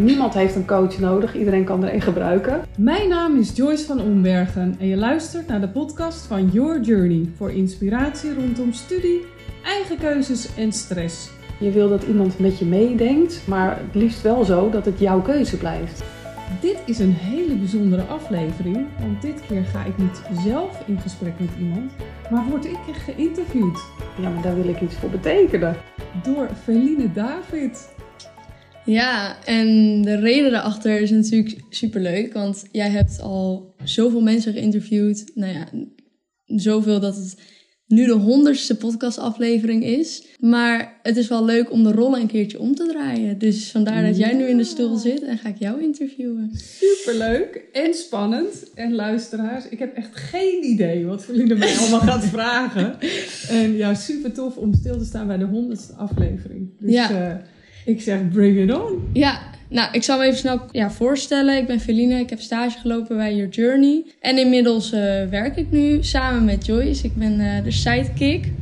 niemand heeft een coach nodig, iedereen kan er een gebruiken. Mijn naam is Joyce van Ombergen en je luistert naar de podcast van Your Journey voor inspiratie rondom studie, eigen keuzes en stress. Je wil dat iemand met je meedenkt, maar het liefst wel zo dat het jouw keuze blijft. Dit is een hele bijzondere aflevering, want dit keer ga ik niet zelf in gesprek met iemand, maar word ik geïnterviewd. Ja, maar daar wil ik iets voor betekenen. Door Feline David. Ja, en de reden daarachter is natuurlijk superleuk, want jij hebt al zoveel mensen geïnterviewd. Nou ja, zoveel dat het nu de honderdste podcastaflevering is. Maar het is wel leuk om de rollen een keertje om te draaien. Dus vandaar dat jij nu in de stoel zit en ga ik jou interviewen. Superleuk en spannend. En luisteraars, ik heb echt geen idee wat Feline mij allemaal gaat vragen. En ja, super tof om stil te staan bij de honderdste aflevering. Dus Ja. eh, ik zeg bring it on. Ja, nou, ik zal me even snel ja, voorstellen. Ik ben Feline, ik heb stage gelopen bij Your Journey. En inmiddels eh, werk ik nu samen met Joyce. Ik ben eh, de sidekick.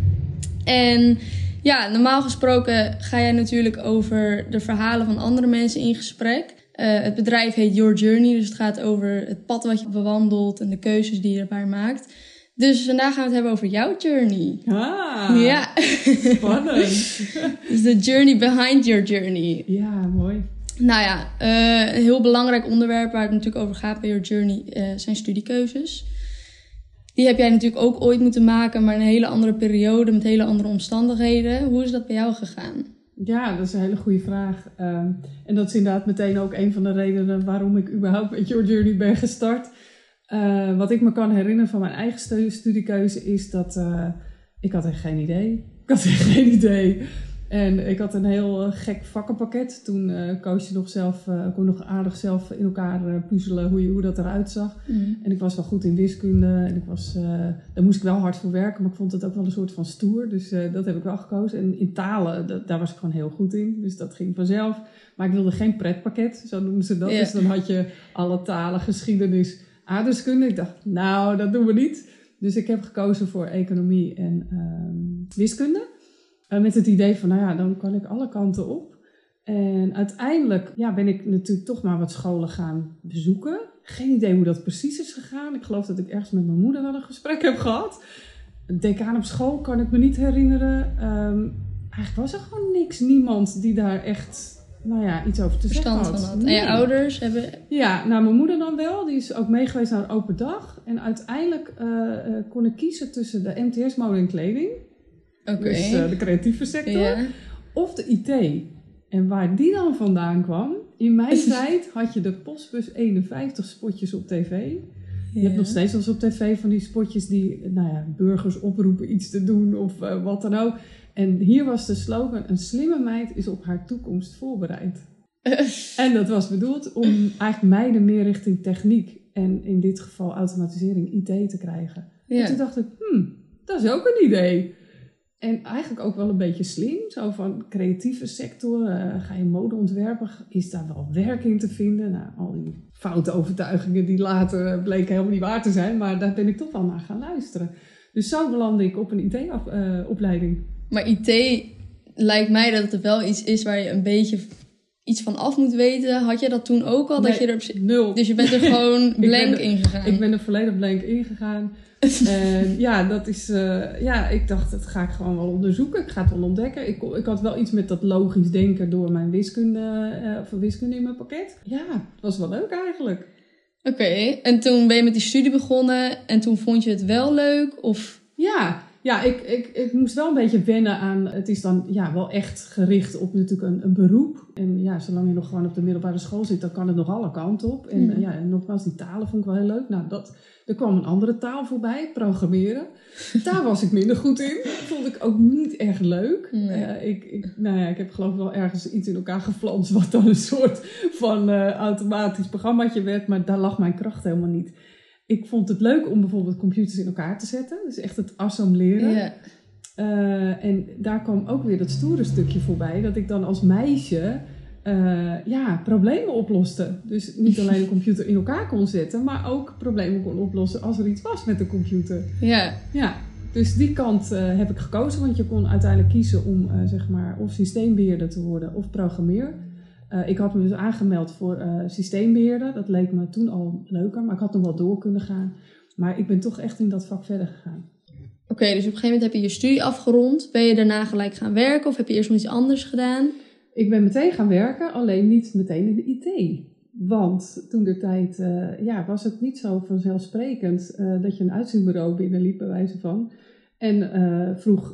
En ja, normaal gesproken ga jij natuurlijk over de verhalen van andere mensen in gesprek. Eh, het bedrijf heet Your Journey, dus het gaat over het pad wat je bewandelt en de keuzes die je erbij maakt. Dus vandaag gaan we het hebben over jouw journey. Ah, Ja, spannend. dus de journey behind your journey. ja, mooi. Nou ja, eh, een heel belangrijk onderwerp waar het natuurlijk over gaat bij Your Journey eh, zijn studiekeuzes. Die heb jij natuurlijk ook ooit moeten maken, maar in een hele andere periode met hele andere omstandigheden. Hoe is dat bij jou gegaan? Ja, dat is een hele goede vraag. Ehm, en dat is inderdaad meteen ook een van de redenen waarom ik überhaupt met Your Journey ben gestart. Eh, wat ik me kan herinneren van mijn eigen stu- studiekeuze is dat eh, ik had echt geen idee. Ik had echt geen idee. En ik had een heel eh, gek vakkenpakket. Toen eh koos je nog zelf, kon nog aardig zelf in elkaar puzzelen hoe, je, hoe dat eruit zag. En ik was wel goed in wiskunde en ik was, daar moest ik wel hard voor werken, maar ik vond het ook wel een soort van stoer. Dus dat heb ik wel gekozen. En in talen, dat- daar was ik gewoon heel goed in. Dus dat ging vanzelf. Maar ik wilde geen pretpakket, zo noemden ze dat. Dus dan had je alle talen, geschiedenis, aardrijkskunde. Ik dacht, nou, dat doen we niet. Dus ik heb gekozen voor economie en ehm, wiskunde. Eh, met het idee van, nou ja, dan kan ik alle kanten op. En uiteindelijk ja, ben ik natuurlijk toch maar wat scholen gaan bezoeken. Geen idee hoe dat precies is gegaan. Ik geloof dat ik ergens met mijn moeder wel een gesprek heb gehad. Een decaan op school kan ik me niet herinneren. Ehm, eigenlijk was er gewoon niks, niemand die daar echt nou ja, iets over te Verstand zeggen van had. En je ouders hebben... Ja, nou mijn moeder dan wel. Die is ook meegeweest naar een open dag. En uiteindelijk eh, kon ik kiezen tussen de MTS mode en kleding. Oké. Dus eh, de creatieve sector. ja. Of de IT. En waar die dan vandaan kwam, in mijn tijd had je de Postbus 51 spotjes op tv. Je hebt nog steeds eens op tv van die spotjes die nou ja, burgers oproepen iets te doen of wat dan ook. En hier was de slogan: Een slimme meid is op haar toekomst voorbereid. En dat was bedoeld om eigenlijk meiden meer richting techniek en in dit geval automatisering IT te krijgen. En Ja. toen dacht ik, hmm, dat is ook een idee. En eigenlijk ook wel een beetje slim. Zo van creatieve sector. eh, ga je mode ontwerpen? Is daar wel werk in te vinden? Nou, al die foute overtuigingen die later bleken helemaal niet waar te zijn. Maar daar ben ik toch wel naar gaan luisteren. Dus zo belandde ik op een IT-opleiding. Maar IT lijkt mij dat het wel iets is waar je een beetje iets van af moet weten. Had je dat toen ook al? Dat je er nul. Dus je bent er gewoon blank in gegaan. Ik ben er volledig blank ingegaan. en ja, dat is, eh, ja, ik dacht, dat ga ik gewoon wel onderzoeken. Ik ga het wel ontdekken. Ik, ik had wel iets met dat logisch denken door mijn wiskunde, eh voor wiskunde in mijn pakket. Ja, het was wel leuk eigenlijk. Oké, en toen ben je met die studie begonnen en toen vond je het wel leuk? Of Ja, ja ik, ik, ik moest wel een beetje wennen aan. Het is dan ja, wel echt gericht op natuurlijk een, een beroep. En ja, zolang je nog gewoon op de middelbare school zit, dan kan het nog alle kanten op. En ja, en nogmaals, die talen vond ik wel heel leuk. Nou, dat, er kwam een andere taal voorbij, programmeren. Daar was ik minder goed in. Vond ik ook niet echt leuk. Nee. Eh, ik, ik, nou ja, ik heb geloof ik wel ergens iets in elkaar geflanst, wat dan een soort van eh, automatisch programmaatje werd. Maar daar lag mijn kracht helemaal niet. Ik vond het leuk om bijvoorbeeld computers in elkaar te zetten. Dus echt het assembleren. ja. Eh, en daar kwam ook weer dat stoere stukje voorbij. Dat ik dan als meisje eh, ja, problemen oploste. Dus niet alleen een computer in elkaar kon zetten, maar ook problemen kon oplossen als er iets was met de computer. ja. Ja, dus die kant eh, heb ik gekozen, want je kon uiteindelijk kiezen om zeg maar of systeembeheerder te worden of programmeur. Eh, ik had me dus aangemeld voor uh, systeembeheerder. Dat leek me toen al leuker, maar ik had nog wel door kunnen gaan. Maar ik ben toch echt in dat vak verder gegaan. Oké, dus op een gegeven moment heb je je studie afgerond. Ben je daarna gelijk gaan werken of heb je eerst nog iets anders gedaan? Ik ben meteen gaan werken, alleen niet meteen in de IT. Want toen de tijd uh, ja, was het niet zo vanzelfsprekend dat je een uitzendbureau binnenliep, bij wijze van. En vroeg,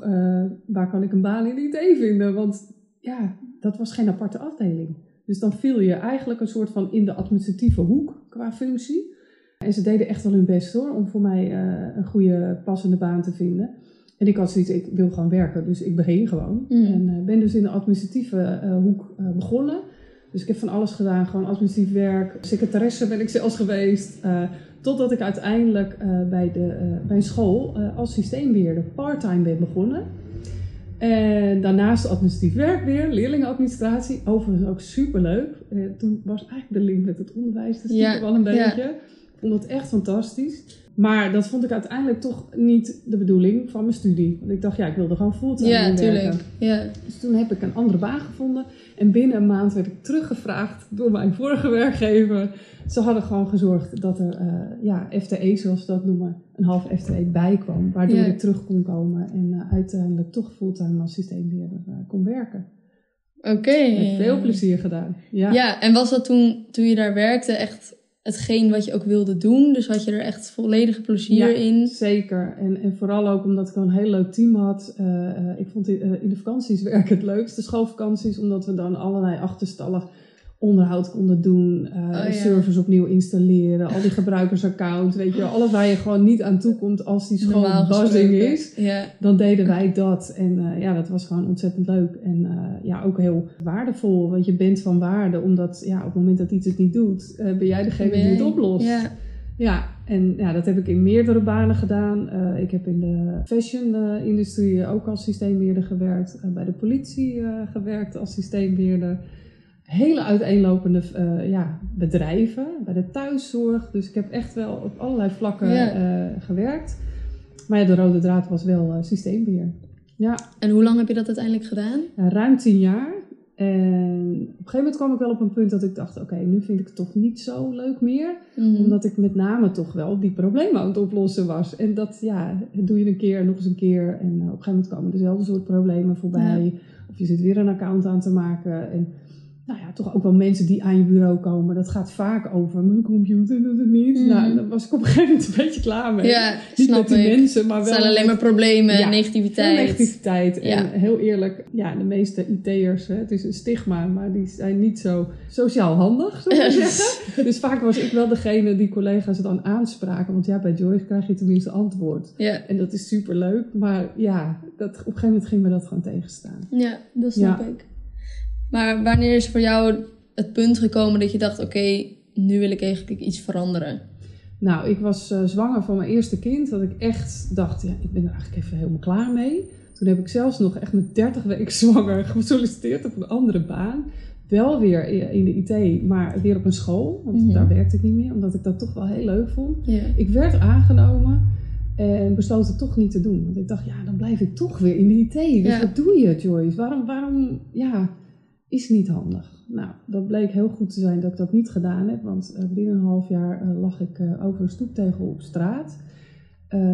waar kan ik een baan in de IT vinden? Want ja, dat was geen aparte afdeling. Dus dan viel je eigenlijk een soort van in de administratieve hoek qua functie. En ze deden echt wel hun best hoor, om voor mij uh, een goede passende baan te vinden. En ik had zoiets, ik wil gewoon werken, dus ik begin gewoon. Mm. En uh, ben dus in de administratieve uh, hoek begonnen. Dus ik heb van alles gedaan, gewoon administratief werk. Secretaresse ben ik zelfs geweest. totdat ik uiteindelijk bij, de, bij een school als systeembeheerder parttime ben begonnen. En daarnaast administratief werk weer, leerlingenadministratie. Overigens ook superleuk. Eh, toen was eigenlijk de link met het onderwijs, dus ja, wel een beetje. Vond het echt fantastisch. Maar dat vond ik uiteindelijk toch niet de bedoeling van mijn studie. Want ik dacht, ja, ik wilde gewoon fulltime ja, werken. Ja, Dus toen heb ik een andere baan gevonden. En binnen een maand werd ik teruggevraagd door mijn vorige werkgever. Ze hadden gewoon gezorgd dat er uh, ja, FTE, zoals ze dat noemen, een half FTE bij kwam. Waardoor ik terug kon komen en uh, uiteindelijk toch fulltime als systeembeheerder uh, kon werken. Oké. Okay. Met veel plezier gedaan. Ja. ja, en was dat toen, toen je daar werkte echt hetgeen wat je ook wilde doen. Dus had je er echt volledige plezier ja, in. Zeker. En, en vooral ook omdat ik een heel leuk team had. Uh, ik vond in, uh, in de vakanties werken het leukste, schoolvakanties, omdat we dan allerlei achterstallig onderhoud konden doen, uh, oh, servers opnieuw installeren, al die gebruikersaccounts, weet je, alles waar je gewoon niet aan toe komt als die school buzzing is, ja. dan deden wij dat. En uh, ja, dat was gewoon ontzettend leuk en uh, ja, ook heel waardevol, want je bent van waarde, omdat ja, op het moment dat iets het niet doet, ben jij degene die het oplost. Ja. Ja, en ja, dat heb ik in meerdere banen gedaan. ik heb in de fashion-industrie ook als systeembeheerder gewerkt. bij de politie gewerkt als systeembeheerder hele uiteenlopende uh, ja, bedrijven, bij de thuiszorg. Dus ik heb echt wel op allerlei vlakken uh, gewerkt. Maar ja, de rode draad was wel uh, systeembeheer. Ja. En hoe lang heb je dat uiteindelijk gedaan? Ruim tien jaar. En op een gegeven moment kwam ik wel op een punt dat ik dacht: oké, nu vind ik het toch niet zo leuk meer. Mm -hmm. Omdat ik met name toch wel die problemen aan het oplossen was. En dat ja, doe je een keer, nog eens een keer. En op een gegeven moment komen dezelfde soort problemen voorbij. Ja. Of je zit weer een account aan te maken. En nou ja, toch ook wel mensen die aan je bureau komen. Dat gaat vaak over mijn computer doet het niet. Mm. Nou, daar was ik op een gegeven moment een beetje klaar mee. Ja, niet snap met die ik. mensen, maar wel. Het zijn alleen maar problemen, ja, negativiteit. negativiteit. En heel eerlijk, ja, de meeste IT'ers, het is een stigma, maar die zijn niet zo sociaal handig, zou ik zeggen. dus vaak was ik wel degene die collega's dan aanspraken. Want ja, bij Joyce krijg je tenminste antwoord. Ja. En dat is super leuk. Maar ja, dat, op een gegeven moment ging me dat gewoon tegenstaan. Ja, dat snap ik. Maar wanneer is voor jou het punt gekomen dat je dacht: oké, nu wil ik eigenlijk iets veranderen? Nou, ik was uh, zwanger van mijn eerste kind. Dat ik echt dacht: ja, ik ben er eigenlijk even helemaal klaar mee. Toen heb ik zelfs nog echt met 30 weken zwanger gesolliciteerd op een andere baan. Wel weer in de IT, maar weer op een school. Want mm-hmm. daar werkte ik niet meer, omdat ik dat toch wel heel leuk vond. Yeah. Ik werd aangenomen en besloot het toch niet te doen. Want ik dacht, ja, dan blijf ik toch weer in de IT. Dus ja. wat doe je, Joyce? Waarom, waarom, ja, is niet handig. Nou, dat bleek heel goed te zijn dat ik dat niet gedaan heb, want uh, binnen een half jaar uh, lag ik uh, over een stoeptegel op straat.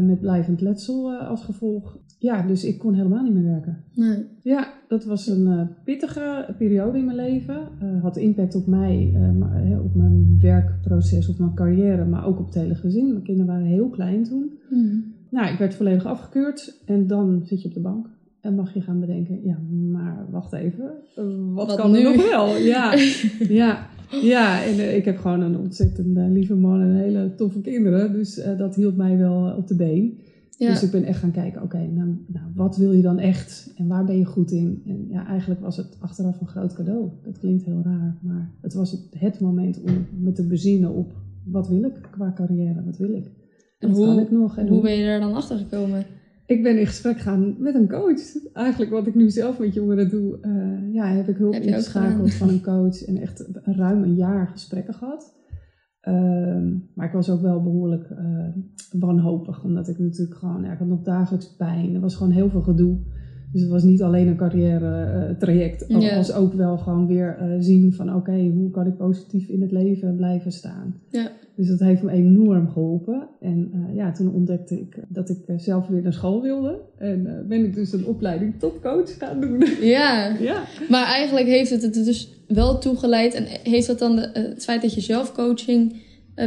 met blijvend letsel als gevolg. Ja, dus ik kon helemaal niet meer werken. Nee. Ja, dat was een pittige periode in mijn leven. had impact op mij, op mijn werkproces, op mijn carrière, maar ook op het hele gezin. Mijn kinderen waren heel klein toen. Mm. Nou, ik werd volledig afgekeurd en dan zit je op de bank. En mag je gaan bedenken, ja, maar wacht even, wat, kan nu? er nog wel? Ja, ja, ja. En uh, ik heb gewoon een ontzettend uh, lieve man en hele toffe kinderen. Dus uh, dat hield mij wel op de been. Ja. Dus ik ben echt gaan kijken, oké, okay, nou, nou, wat wil je dan echt? En waar ben je goed in? En ja, eigenlijk was het achteraf een groot cadeau. Dat klinkt heel raar, maar het was het, het moment om me te bezinnen op wat wil ik qua carrière, wat wil ik? En, hoe, kan ik nog? En hoe ben je er dan achter gekomen? Ik ben in gesprek gegaan met een coach. Eigenlijk wat ik nu zelf met jongeren doe, uh, ja, heb ik hulp heb ingeschakeld van een coach en echt ruim een jaar gesprekken gehad. Uh, maar ik was ook wel behoorlijk uh, wanhopig, omdat ik natuurlijk gewoon, ja, ik had nog dagelijks pijn. Er was gewoon heel veel gedoe. Dus het was niet alleen een carrière traject, Ja. als ook wel gewoon weer eh, zien van oké, hoe kan ik positief in het leven blijven staan. Ja. Dus dat heeft me enorm geholpen. En eh, ja, toen ontdekte ik dat ik eh, zelf weer naar school wilde. En eh, ben ik dus een opleiding tot coach gaan doen. Ja, ja. maar eigenlijk heeft het het dus wel toegeleid. En heeft dat dan de, eh, het feit dat je zelf coaching eh,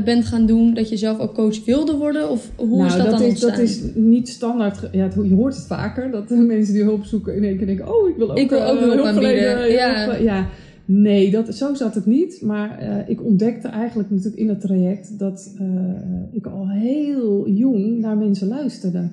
bent gaan doen, dat je zelf ook coach wilde worden? Of hoe nou, is dat, dan is, ontstaan? dat is niet standaard. Ja, je hoort het vaker dat de mensen die hulp zoeken in één keer denken: Oh, ik wil ook, Ik wil ook eh, hulp aanbieden, ja. hulp- ja. Nee, dat, zo zat het niet. Maar eh, ik ontdekte eigenlijk natuurlijk in het traject dat eh, ik al heel jong naar mensen luisterde.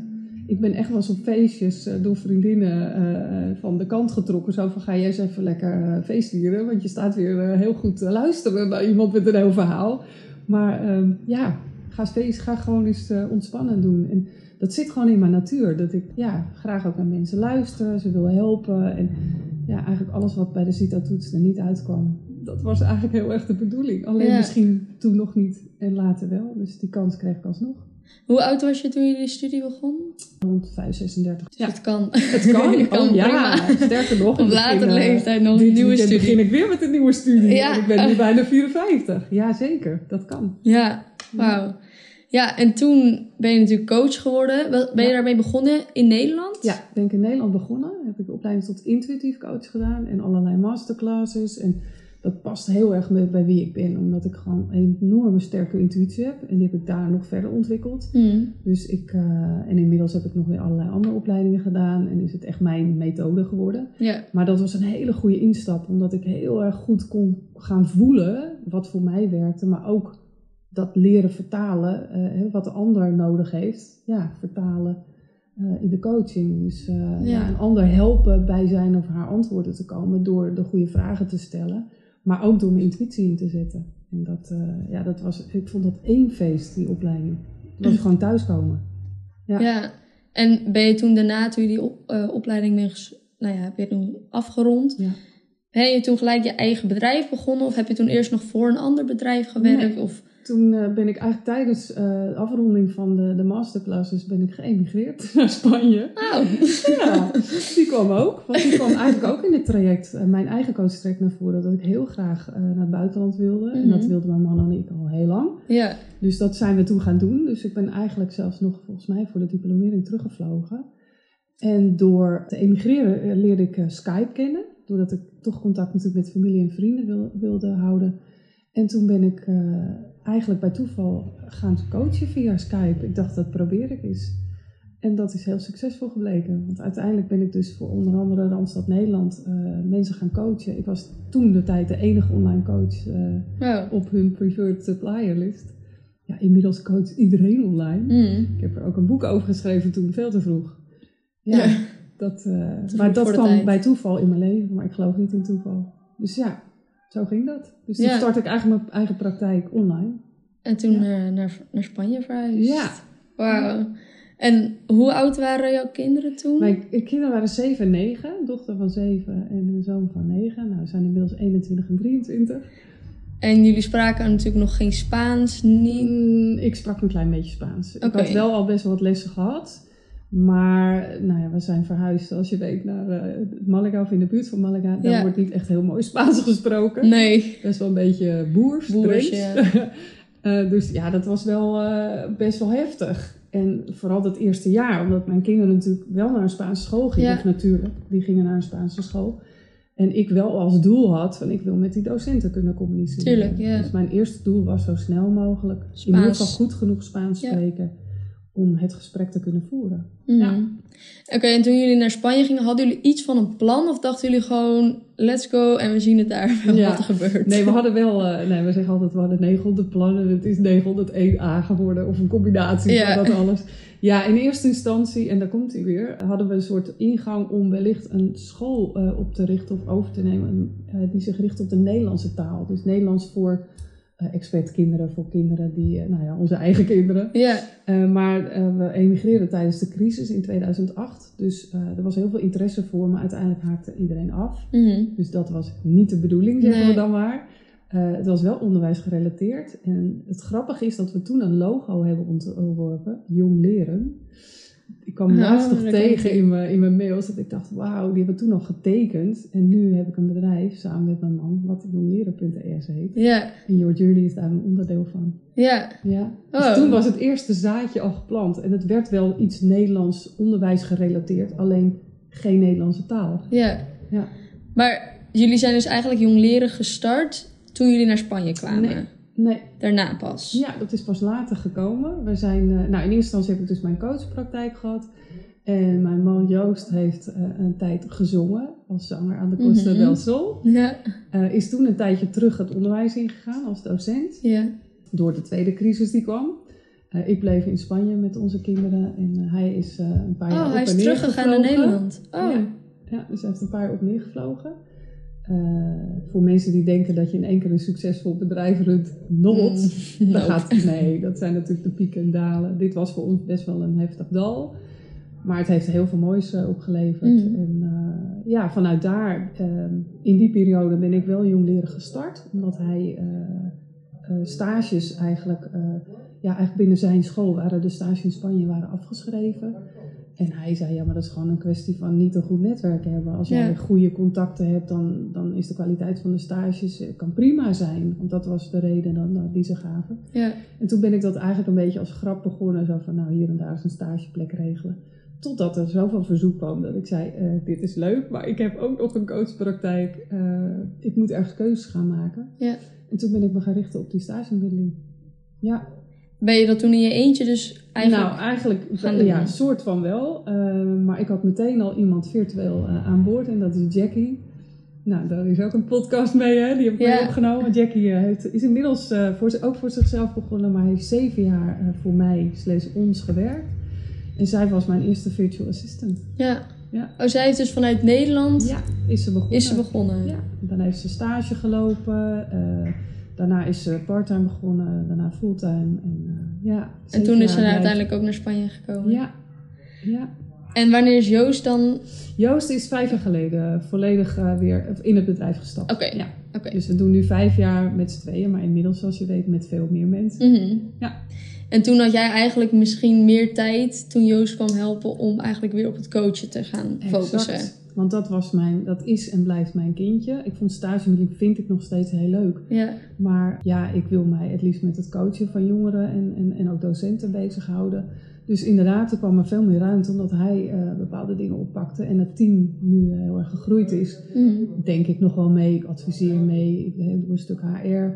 Ik ben echt wel eens op feestjes eh, door vriendinnen eh, van de kant getrokken. Zo van, ga jij eens even lekker eh feestvieren. Want je staat weer eh, heel goed te luisteren naar iemand met een heel verhaal. Maar ehm, ja, ga, feest, ga gewoon eens eh, ontspannen doen. En dat zit gewoon in mijn natuur. Dat ik ja, graag ook naar mensen luister. Ze wil helpen. En ja, eigenlijk alles wat bij de CITO-toets er niet uitkwam. Dat was eigenlijk heel erg de bedoeling. Alleen Ja. misschien toen nog niet en later wel. Dus die kans kreeg ik alsnog. Hoe oud was je toen je die studie begon? Rond 5, 36. Dus het kan. Het kan. Het kan oh, ja, prima. sterker nog. Op latere eh, leeftijd nog een nieuwe studie. begin ik weer met een nieuwe studie. Ja. Ik ben nu bijna 54. Ja, zeker. Dat kan. Ja, wauw. Ja, en toen ben je natuurlijk coach geworden. Ben je Ja. daarmee begonnen in Nederland? Ja, ik ben ik in Nederland begonnen. Heb ik de opleiding tot intuïtief coach gedaan. En allerlei masterclasses. En dat past heel erg met, bij wie ik ben. Omdat ik gewoon een enorme sterke intuïtie heb. En die heb ik daar nog verder ontwikkeld. Hmm. Dus ik, eh, en inmiddels heb ik nog weer allerlei andere opleidingen gedaan. En is het echt mijn methode geworden. Maar dat was een hele goede instap, omdat ik heel erg goed kon gaan voelen wat voor mij werkte, maar ook dat leren vertalen, eh, wat de ander nodig heeft, ja, vertalen eh, in de coaching. Dus Ja. ja. een ander helpen bij zijn of haar antwoorden te komen door de goede vragen te stellen, maar ook door mijn intuïtie in te zetten. En dat, eh, ja, dat was, ik vond dat één feest, die opleiding. Het was gewoon thuiskomen. ja. Ja. En ben je toen daarna, toen je die op- eh, opleiding ben ges- nou ja, heb je toen afgerond, Ja. ben je toen gelijk je eigen bedrijf begonnen? Of heb je toen eerst nog voor een ander bedrijf gewerkt? Nee. Of, Toen eh, ben ik eigenlijk tijdens eh, de afronding van de, de masterclasses ben ik geëmigreerd naar Spanje. oh, Ja, die kwam ook. Want die kwam eigenlijk ook in het traject, eh, mijn eigen coach naar voren. Dat ik heel graag eh, naar het buitenland wilde. En dat Mhm. wilden mijn man en ik al heel lang. ja. Dus dat zijn we toen gaan doen. Dus ik ben eigenlijk zelfs nog volgens mij voor de diplomering teruggevlogen. En door te emigreren eh, leerde ik eh, Skype kennen. Doordat ik toch contact natuurlijk met familie en vrienden wil- wilde houden. En toen ben ik eh, eigenlijk bij toeval gaan coachen via Skype. Ik dacht, dat probeer ik eens. En dat is heel succesvol gebleken. Want uiteindelijk ben ik dus voor onder andere Randstad Nederland eh, mensen gaan coachen. Ik was toen de tijd de enige online coach eh, op hun preferred supplier list. Ja, inmiddels coacht iedereen online. Hmm. Ik heb er ook een boek over geschreven toen, veel te vroeg. Ja, Ja. Dat, maar dat kwam tijd. bij toeval in mijn leven, maar ik geloof niet in toeval. Dus ja, zo ging dat. Dus toen start ik eigenlijk mijn eigen praktijk online. En toen eh, naar, naar Spanje verhuisd. Ja. Wauw. En hoe oud waren jouw kinderen toen? Mijn kinderen waren 7 en 9, een dochter van 7 en een zoon van 9. Nou, we zijn inmiddels 21 en 23. En jullie spraken natuurlijk nog geen Spaans, niet? Mm, ik sprak een klein beetje Spaans. Ik had wel al best wel wat lessen gehad. Maar nou ja, we zijn verhuisd, zoals je weet, naar eh, Malaga of in de buurt van Malaga. Daar Ja. wordt niet echt heel mooi Spaans gesproken. Nee. Best wel een beetje boers. Boers. Eh, dus ja, dat was wel eh, best wel heftig. En vooral dat eerste jaar, omdat mijn kinderen natuurlijk wel naar een Spaanse school gingen. Ja. Natuurlijk, die gingen naar een Spaanse school. En ik wel als doel had van ik wil met die docenten kunnen communiceren. Tuurlijk, ja. Dus mijn eerste doel was zo snel mogelijk in ieder geval goed genoeg Spaans spreken om het gesprek te kunnen voeren. Mhm. Ja. Oké, en toen jullie naar Spanje gingen, hadden jullie iets van een plan? Of dachten jullie gewoon, let's go en we zien het daar wel Ja. wat er gebeurt? Nee, we hadden wel, eh, nee, we zeggen altijd we hadden 900 plannen. Het is 901A geworden of een combinatie Ja. van dat alles. Ja, in eerste instantie, en daar komt hij weer, hadden we een soort ingang om wellicht een school eh, op te richten of over te nemen. eh, die zich richt op de Nederlandse taal. Dus Nederlands voor expertkinderen, voor kinderen die, eh, nou ja, onze eigen kinderen. Ja, Eh, maar eh, we emigreerden tijdens de crisis in 2008. Dus eh, er was heel veel interesse voor, maar uiteindelijk haakte iedereen af. Mhm. Dus dat was niet de bedoeling, zeggen Nee. we dan maar. Eh, het was wel onderwijs gerelateerd. En het grappige is dat we toen een logo hebben ontworpen, Jong Leren. Ik kwam laatst nog tegen in mijn, in mijn mails. Dat ik dacht, wauw, die hebben toen al getekend. En nu heb ik een bedrijf samen met mijn man, wat jongleren.es heet. Ja, En Your Journey is daar een onderdeel van. ja. Ja. Dus Oh. toen was het eerste zaadje al geplant. En het werd wel iets Nederlands onderwijs gerelateerd. Alleen geen Nederlandse taal. Ja. Ja. Maar jullie zijn dus eigenlijk jong leren gestart toen jullie naar Spanje kwamen. Nee. Nee, Daarna pas. Ja, dat is pas later gekomen. We zijn, eh, nou, in eerste instantie heb ik dus mijn coachpraktijk gehad. En mijn man Joost heeft eh, een tijd gezongen als zanger aan de Costa Mhm. del Sol. Ja. Eh, is toen een tijdje terug het onderwijs ingegaan als docent. Ja. Door de tweede crisis die kwam. Ik bleef in Spanje met onze kinderen en hij is een paar jaar Oh, op hij en is teruggegaan naar. Nederland. Oh. Ja. Ja, dus hij heeft een paar jaar op neer Eh, voor mensen die denken dat je in één keer een succesvol bedrijf runt, not. Mm, Dat gaat, nee, dat zijn natuurlijk de pieken en dalen. Dit was voor ons best wel een heftig dal. Maar het heeft heel veel moois eh, opgeleverd. Mhm. En eh, ja, vanuit daar, eh, in die periode ben ik wel jong leren gestart. Omdat hij stages eigenlijk, ja, eigenlijk binnen zijn school waren de stages in Spanje waren afgeschreven. En hij zei, ja, maar dat is gewoon een kwestie van niet een goed netwerk hebben. Als jij Ja. goede contacten hebt, dan, dan is de kwaliteit van de stages eh, kan prima zijn. Want dat was de reden dan, nou, die ze gaven. Ja. En toen ben ik dat eigenlijk een beetje als grap begonnen. Zo van, nou, hier en daar is een stageplek regelen. Totdat er zoveel verzoek kwam dat ik zei, eh, dit is leuk, maar ik heb ook nog een coachpraktijk. Eh, ik moet ergens keuzes gaan maken. Ja. En toen ben ik me gaan richten op die stagemiddeling. Ja, Ben je dat toen in je eentje dus eigenlijk... nou, eigenlijk gaan ja, soort van wel. Eh, maar ik had meteen al iemand virtueel eh, aan boord en dat is Jackie. Nou, daar is ook een podcast mee, hè? die heb ik Ja. opgenomen. Jackie eh, heeft, is inmiddels voor, ook voor zichzelf begonnen, maar heeft zeven jaar voor mij, slechts ons, gewerkt. En zij was mijn eerste virtual assistant. ja. Ja. Oh, zij heeft dus vanuit Nederland... Ja, is ze begonnen. Is ze begonnen? Ja, dan heeft ze stage gelopen. Daarna is ze parttime begonnen, daarna fulltime. En, eh, ja, En toen is ze blijft- uiteindelijk ook naar Spanje gekomen. Ja, ja. En wanneer is Joost dan... Joost is vijf jaar geleden volledig eh, weer in het bedrijf gestapt. Oké. Ja. Oké. Dus we doen nu vijf jaar met z'n tweeën, maar inmiddels, zoals je weet, met veel meer mensen. Mhm. Ja. En toen had jij eigenlijk misschien meer tijd, toen Joost kwam helpen, om eigenlijk weer op het coachen te gaan focussen. Exact. Want dat, was mijn, dat is en blijft mijn kindje. Ik vond stagemiddeling vind ik nog steeds heel leuk. Ja. Maar ja, ik wil mij het liefst met het coachen van jongeren en, en, en ook docenten bezighouden. Dus inderdaad, er kwam er veel meer ruimte omdat hij eh, bepaalde dingen oppakte. En het team nu eh, heel erg gegroeid is. Mhm. Denk ik nog wel mee, ik adviseer mee, ik doe een stuk HR. eh,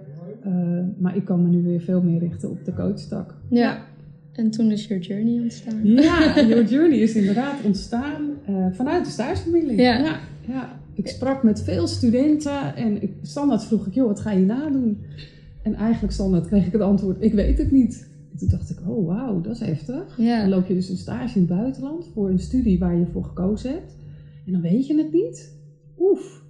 maar ik kan me nu weer veel meer richten op de coachtak. ja. En toen is Your Journey ontstaan. Ja, Your Journey is inderdaad ontstaan eh, vanuit de stagevermiddeling. Ja. Ja, ja. Ik sprak met veel studenten en ik, standaard vroeg ik, joh, wat ga je nadoen? En eigenlijk standaard kreeg ik het antwoord, ik weet het niet. En toen dacht ik, oh wauw, dat is heftig. Dan Ja. loop je dus een stage in het buitenland voor een studie waar je voor gekozen hebt. En dan weet je het niet. Oef.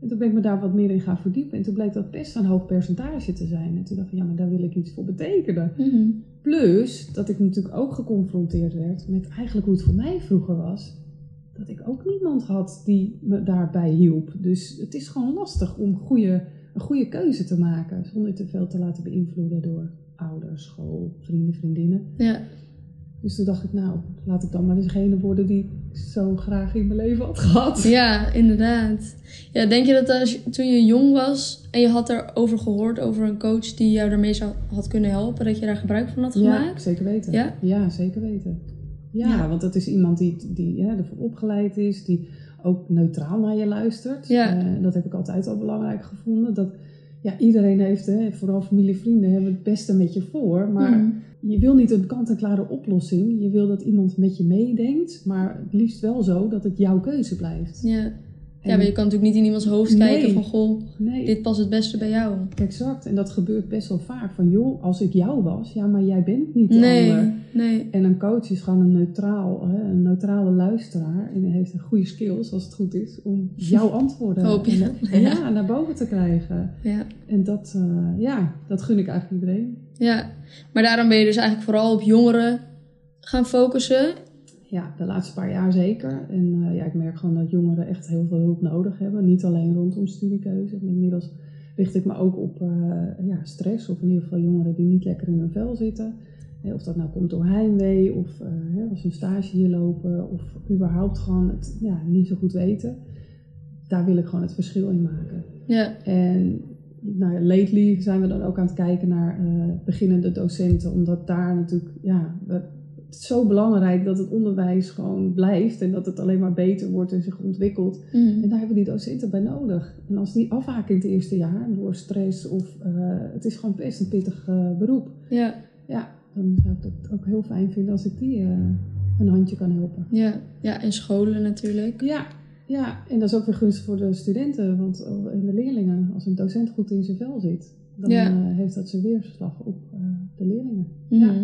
En toen ben ik me daar wat meer in gaan verdiepen. En toen bleek dat best een hoog percentage te zijn. En toen dacht ik, ja, maar daar wil ik iets voor betekenen. Mhm. Plus dat ik natuurlijk ook geconfronteerd werd met eigenlijk hoe het voor mij vroeger was. Dat ik ook niemand had die me daarbij hielp. Dus het is gewoon lastig om goede, een goede keuze te maken. Zonder te veel te laten beïnvloeden door ouders, school, vrienden, vriendinnen. Ja. Dus toen dacht ik, nou, laat ik dan maar degene worden die ik zo graag in mijn leven had gehad. ja, inderdaad. Ja, denk je dat als toen je jong was en je had erover gehoord, over een coach die jou daarmee zou, had kunnen helpen, dat je daar gebruik van had Ja, gemaakt? zeker weten. Ja? zeker weten. Ja, Ja. want dat is iemand die, die ja, ervoor opgeleid is, die ook neutraal naar je luistert. Ja. Eh, dat heb ik altijd al belangrijk gevonden. Dat ja, iedereen heeft, hè, vooral familie, vrienden, hebben het beste met je voor. Maar Mhm. Je wil niet een kant-en-klare oplossing. Je wil dat iemand met je meedenkt, maar het liefst wel zo dat het jouw keuze blijft. Ja. Ja, maar je kan natuurlijk niet in iemands hoofd Nee. kijken van, goh, nee, dit past het beste bij jou. exact. En dat gebeurt best wel vaak. Van joh, als ik jou was, ja, maar jij bent niet de Nee, ander. nee. En een coach is gewoon een, neutraal, hè, een neutrale luisteraar. En heeft een goede skills, als het goed is, om jouw antwoorden Hoop je. en- ja, naar boven te krijgen. Ja. En dat, eh, ja, dat gun ik eigenlijk iedereen. Ja. Maar daarom ben je dus eigenlijk vooral op jongeren gaan focussen. Ja, de laatste paar jaar zeker. En eh, ja, ik merk gewoon dat jongeren echt heel veel hulp nodig hebben. Niet alleen rondom studiekeuze. Maar Inmiddels richt ik me ook op eh, ja, stress. Of in ieder geval jongeren die niet lekker in hun vel zitten. of dat nou komt door heimwee of uh, als we een stage hier lopen of überhaupt gewoon het ja, niet zo goed weten. Daar wil ik gewoon het verschil in maken. Ja. En nou ja, lately zijn we dan ook aan het kijken naar uh, beginnende docenten, omdat daar natuurlijk, ja, het is zo belangrijk dat het onderwijs gewoon blijft en dat het alleen maar beter wordt en zich ontwikkelt. Mhm. En daar hebben we die docenten bij nodig. En als die afhaken in het eerste jaar door stress of uh, het is gewoon best een pittig uh, beroep. Ja. Ja, dan zou ik het ook heel fijn vinden als ik die een handje kan helpen. Ja. ja, en scholen natuurlijk. Ja, ja, en dat is ook weer gunstig voor de studenten want, en de leerlingen. Als een docent goed in zijn vel zit, dan Ja. uh, heeft dat zijn weerslag op uh, de leerlingen. Ja.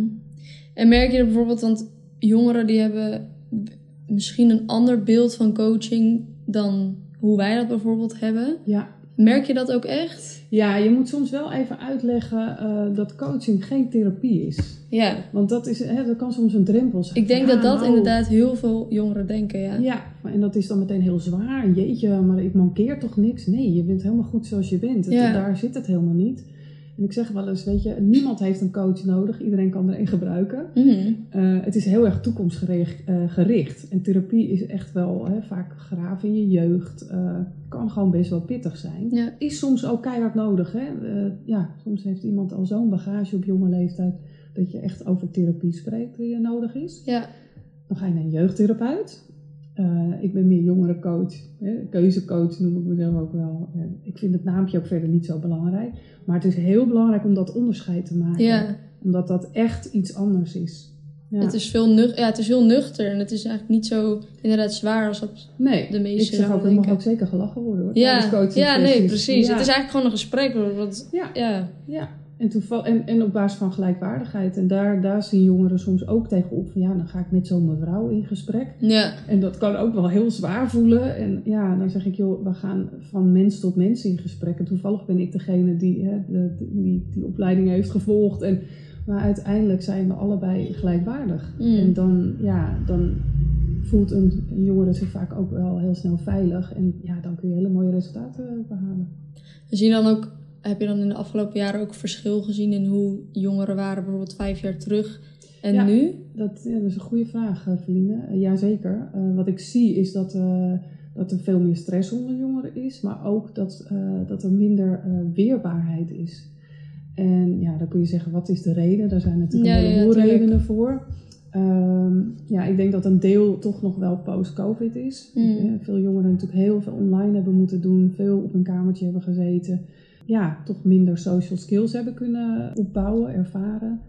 En merk je er bijvoorbeeld, want jongeren die hebben misschien een ander beeld van coaching dan hoe wij dat bijvoorbeeld hebben. Ja. Merk je dat ook echt? ja, je moet soms wel even uitleggen uh, dat coaching geen therapie is. Ja. Want dat, is, hè, dat kan soms een drempel zijn. Ik denk Ja, dat dat nou, inderdaad heel veel jongeren denken, ja. Ja, en dat is dan meteen heel zwaar. Jeetje, maar ik mankeer toch niks? Nee, je bent helemaal goed zoals je bent. Het- Ja. Daar zit het helemaal niet. En ik zeg wel eens, weet je, niemand heeft een coach nodig. Iedereen kan er een gebruiken. Mhm. Uh, het is heel erg toekomstgericht. uh, gericht. En therapie is echt wel hè, vaak graven in je jeugd. Uh, kan gewoon best wel pittig zijn. Ja. Is soms ook keihard nodig. Hè? Ja, soms heeft iemand al zo'n bagage op jonge leeftijd... dat je echt over therapie spreekt die nodig is. Ja. Dan ga je naar een jeugdtherapeut. Uh, ik ben meer jongerencoach, hè, keuzecoach noem ik mezelf ook wel. En ik vind het naampje ook verder niet zo belangrijk. Maar het is heel belangrijk om dat onderscheid te maken. Ja. Omdat dat echt iets anders is. Ja. Het, is veel nuch ja, het is heel nuchter en het is eigenlijk niet zo inderdaad zwaar als dat nee, de meeste ik zeg ook, er mag ook zeker gelachen worden hoor. Ja, ja nee, precies. Ja. Het is eigenlijk gewoon een gesprek. Want, Ja. ja. Ja, en, toeval, en, en op basis van gelijkwaardigheid. En daar, daar zien jongeren soms ook tegenop van ja, dan ga ik met zo'n mevrouw in gesprek. Ja. En dat kan ook wel heel zwaar voelen. En ja, dan zeg ik, joh, we gaan van mens tot mens in gesprek. En toevallig ben ik degene die hè, de- die, die opleiding heeft gevolgd. En, maar uiteindelijk zijn we allebei gelijkwaardig. Mm. En dan, ja, dan voelt een, een jongere zich vaak ook wel heel snel veilig. En ja, dan kun je hele mooie resultaten behalen. Zie je dan ook, heb je dan in de afgelopen jaren ook verschil gezien in hoe jongeren waren bijvoorbeeld vijf jaar terug en Ja. nu? Dat, ja, dat is een goede vraag, eh, Feline. Uh, Jazeker. Uh, wat ik zie is dat, uh, dat er veel meer stress onder jongeren is, maar ook dat, dat er minder weerbaarheid is. En ja, dan kun je zeggen, wat is de reden? Daar zijn natuurlijk Ja, een heleboel redenen voor. Ehm, ja, ik denk dat een deel toch nog wel post-covid is. Mm. Eh, Veel jongeren natuurlijk heel veel online hebben moeten doen, veel op een kamertje hebben gezeten. Ja, toch minder social skills hebben kunnen opbouwen, ervaren.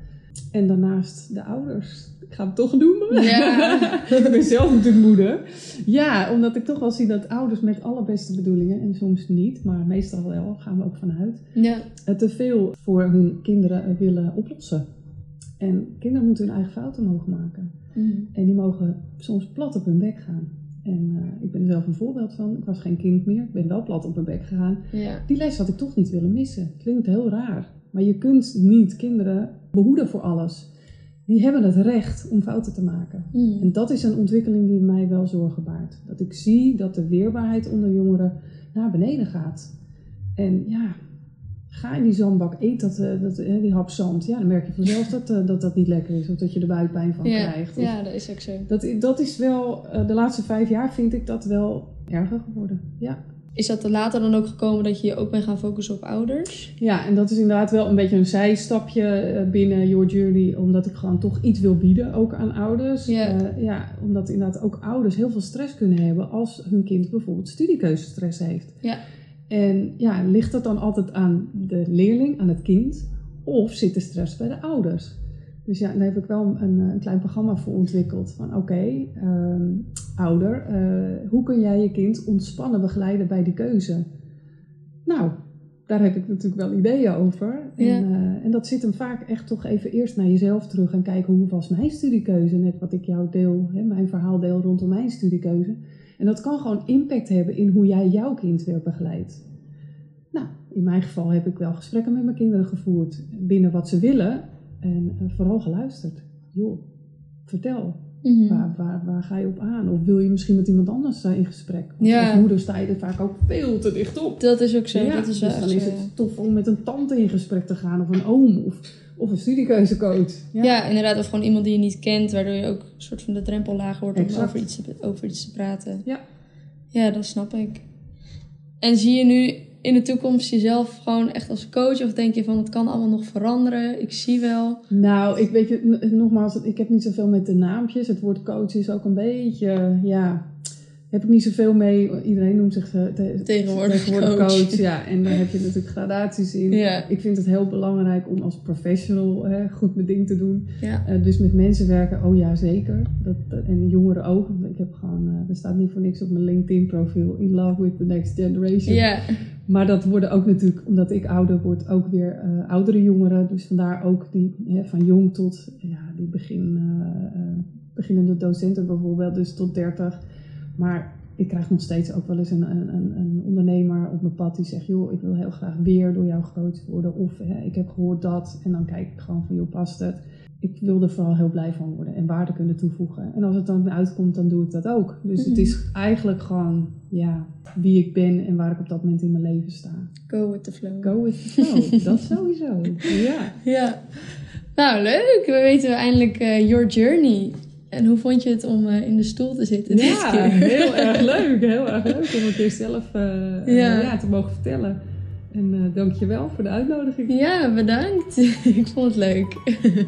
En daarnaast de ouders. Ik ga het toch noemen. Ja. ik ben zelf natuurlijk moeder. Ja, omdat ik toch wel zie dat ouders met alle beste bedoelingen, en soms niet, maar meestal wel, gaan we ook vanuit, Ja. te veel voor hun kinderen willen oplossen. En kinderen moeten hun eigen fouten mogen maken. Mm. En die mogen soms plat op hun bek gaan. En eh, ik ben er zelf een voorbeeld van. Ik was geen kind meer. Ik ben wel plat op mijn bek gegaan. Ja. Die les had ik toch niet willen missen. Klinkt heel raar. Maar je kunt niet kinderen behoeden voor alles. Die hebben het recht om fouten te maken. Mm. En dat is een ontwikkeling die mij wel zorgen baart. Dat ik zie dat de weerbaarheid onder jongeren naar beneden gaat. En ja, ga in die zandbak, eet dat, eh, dat, eh, die hap zand. Ja, dan merk je vanzelf dat, eh, dat dat niet lekker is. Of dat je er buikpijn van Ja. krijgt. Of- ja, dat is ook zo. dat, dat is wel, de laatste vijf jaar vind ik dat wel erger geworden. Ja. Is dat er later dan ook gekomen dat je je ook bent gaan focussen op ouders? ja, en dat is inderdaad wel een beetje een zijstapje binnen Your Journey. Omdat ik gewoon toch iets wil bieden, ook aan ouders. Ja. Ja, omdat inderdaad ook ouders heel veel stress kunnen hebben als hun kind bijvoorbeeld studiekeuzestress heeft. Ja. En ja, ligt dat dan altijd aan de leerling, aan het kind? Of zit de stress bij de ouders? Dus ja, daar heb ik wel een, een klein programma voor ontwikkeld. Van oké, ehm, ouder, eh, hoe kun jij je kind ontspannen begeleiden bij die keuze? Nou, daar heb ik natuurlijk wel ideeën over. En, Ja. eh, en dat zit hem vaak echt toch even eerst naar jezelf terug en kijken hoe was mijn studiekeuze. Net wat ik jou deel, hè, mijn verhaal deel rondom mijn studiekeuze. En dat kan gewoon impact hebben in hoe jij jouw kind weer begeleidt. Nou, in mijn geval heb ik wel gesprekken met mijn kinderen gevoerd binnen wat ze willen en eh, vooral geluisterd. Joh, vertel. Mhm. Waar, waar, waar ga je op aan? Of wil je misschien met iemand anders in gesprek? Want Ja. als moeder sta je er vaak ook veel te dicht op. Dat is ook zo. Ja, dat is dus dan is het tof om met een tante in gesprek te gaan. Of een oom. Of, of een studiekeuzecoach. ja. ja, inderdaad. Of gewoon iemand die je niet kent, waardoor je ook een soort van de drempel lager wordt om over iets, te, over iets te praten. Ja. Ja, dat snap ik. En zie je nu in de toekomst jezelf gewoon echt als coach? Of denk je van het kan allemaal nog veranderen? Ik zie wel. Nou, ik weet je, nogmaals, ik heb niet zoveel met de naampjes. Het woord coach is ook een beetje, ja, heb ik niet zoveel mee. Iedereen noemt zich eh, te- Tegenwoordig tegenwoordig coach. coach. Ja, en daar heb je natuurlijk gradaties in. Ja. Ik vind het heel belangrijk om als professional hè, goed mijn ding te doen. Ja. Eh, dus met mensen werken, oh ja, zeker. Dat, dat- en jongeren ook. Want ik heb gewoon, eh, er staat niet voor niks op mijn LinkedIn profiel. In love with the next generation. Ja. Maar dat worden ook natuurlijk, omdat ik ouder word, ook weer oudere jongeren. Dus vandaar ook die hè, van jong tot ja, die begin, beginnende docenten bijvoorbeeld, dus tot 30. Maar ik krijg nog steeds ook wel eens een, een, een- ondernemer op mijn pad die zegt: Joh, ik wil heel graag weer door jou gecoacht worden. Of hè, ik heb gehoord dat. En dan kijk ik gewoon van: Joh, past het? Ik wil er vooral heel blij van worden en waarde kunnen toevoegen. En als het dan uitkomt, dan doe ik dat ook. Dus het Mhm. is eigenlijk gewoon ja, wie ik ben en waar ik op dat moment in mijn leven sta. Go with the flow. Go with the flow, dat sowieso. Ja. Ja. Nou, leuk. We weten eindelijk eh, your journey. En hoe vond je het om eh, in de stoel te zitten dit ja, keer? heel erg leuk. Heel erg leuk om een keer zelf eh, eh, Ja. ja, te mogen vertellen. En eh dankjewel voor de uitnodiging. Ja, bedankt. ik vond het leuk.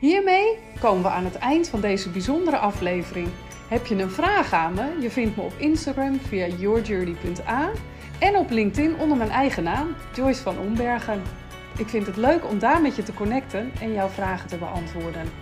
Hiermee komen we aan het eind van deze bijzondere aflevering. Heb je een vraag aan me? Je vindt me op Instagram via yourjourney.a en op LinkedIn onder mijn eigen naam, Joyce van Ombergen. Ik vind het leuk om daar met je te connecten en jouw vragen te beantwoorden.